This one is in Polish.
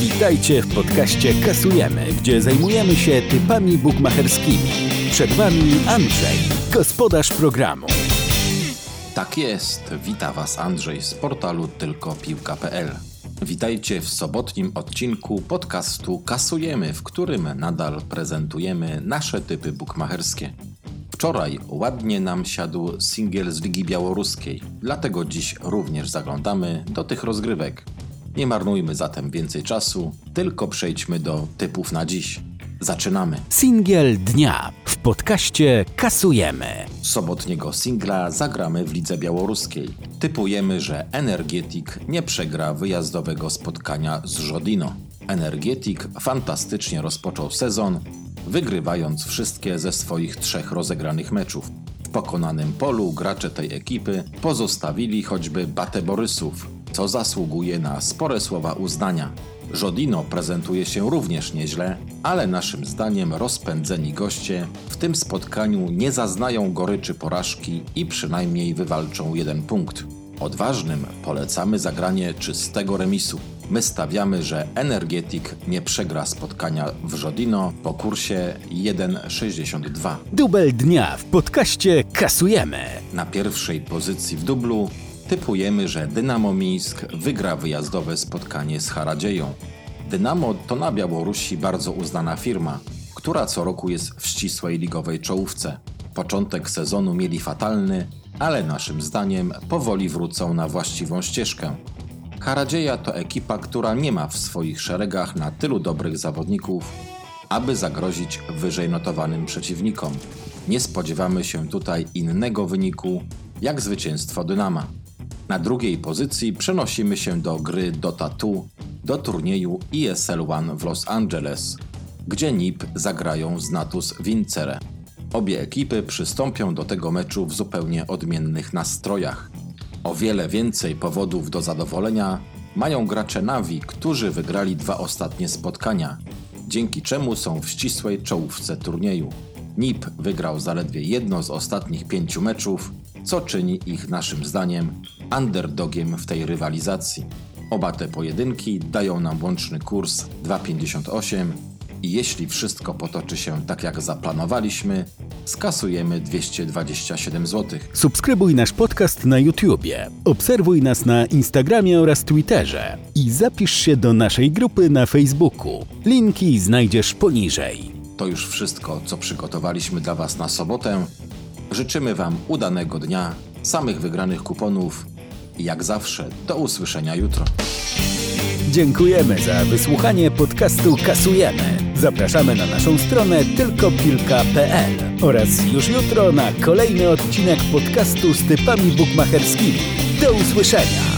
Witajcie w podcaście Kasujemy, gdzie zajmujemy się typami bukmacherskimi. Przed Wami Andrzej, gospodarz programu. Tak jest, wita Was Andrzej z portalu tylkopiłka.pl. Witajcie w sobotnim odcinku podcastu Kasujemy, w którym nadal prezentujemy nasze typy bukmacherskie. Wczoraj ładnie nam siadł singiel z Ligi Białoruskiej, dlatego dziś również zaglądamy do tych rozgrywek. Nie marnujmy zatem więcej czasu, tylko przejdźmy do typów na dziś. Zaczynamy. Singiel dnia w podcaście Kasujemy. Sobotniego singla zagramy w Lidze Białoruskiej. Typujemy, że Energetik nie przegra wyjazdowego spotkania z Żodino. Energetik fantastycznie rozpoczął sezon, wygrywając wszystkie ze swoich trzech rozegranych meczów. W pokonanym polu gracze tej ekipy pozostawili choćby Batę Borysów, co zasługuje na spore słowa uznania. Żodino prezentuje się również nieźle, ale naszym zdaniem rozpędzeni goście w tym spotkaniu nie zaznają goryczy porażki i przynajmniej wywalczą jeden punkt. Odważnym polecamy zagranie czystego remisu. My stawiamy, że Energetik nie przegra spotkania w Żodino po kursie 1,62. Dubel dnia w podcaście Kasujemy. Na pierwszej pozycji w dublu typujemy, że Dynamo Mińsk wygra wyjazdowe spotkanie z Haradzieją. Dynamo to na Białorusi bardzo uznana firma, która co roku jest w ścisłej ligowej czołówce. Początek sezonu mieli fatalny, ale naszym zdaniem powoli wrócą na właściwą ścieżkę. Haradzieja to ekipa, która nie ma w swoich szeregach na tylu dobrych zawodników, aby zagrozić wyżej notowanym przeciwnikom. Nie spodziewamy się tutaj innego wyniku jak zwycięstwo Dynama. Na drugiej pozycji przenosimy się do gry Dota 2, do turnieju ESL One w Los Angeles, gdzie NIP zagrają z Natus Vincere. Obie ekipy przystąpią do tego meczu w zupełnie odmiennych nastrojach. O wiele więcej powodów do zadowolenia mają gracze Navi, którzy wygrali dwa ostatnie spotkania, dzięki czemu są w ścisłej czołówce turnieju. NIP wygrał zaledwie jedno z ostatnich pięciu meczów, co czyni ich naszym zdaniem underdogiem w tej rywalizacji. Oba te pojedynki dają nam łączny kurs 2,58 i jeśli wszystko potoczy się tak jak zaplanowaliśmy, skasujemy 227 zł. Subskrybuj nasz podcast na YouTubie, obserwuj nas na Instagramie oraz Twitterze i zapisz się do naszej grupy na Facebooku. Linki znajdziesz poniżej. To już wszystko, co przygotowaliśmy dla Was na sobotę. Życzymy Wam udanego dnia, samych wygranych kuponów i jak zawsze do usłyszenia jutro. Dziękujemy za wysłuchanie podcastu Kasujemy. Zapraszamy na naszą stronę tylkopilka.pl oraz już jutro na kolejny odcinek podcastu z typami bukmacherskimi. Do usłyszenia!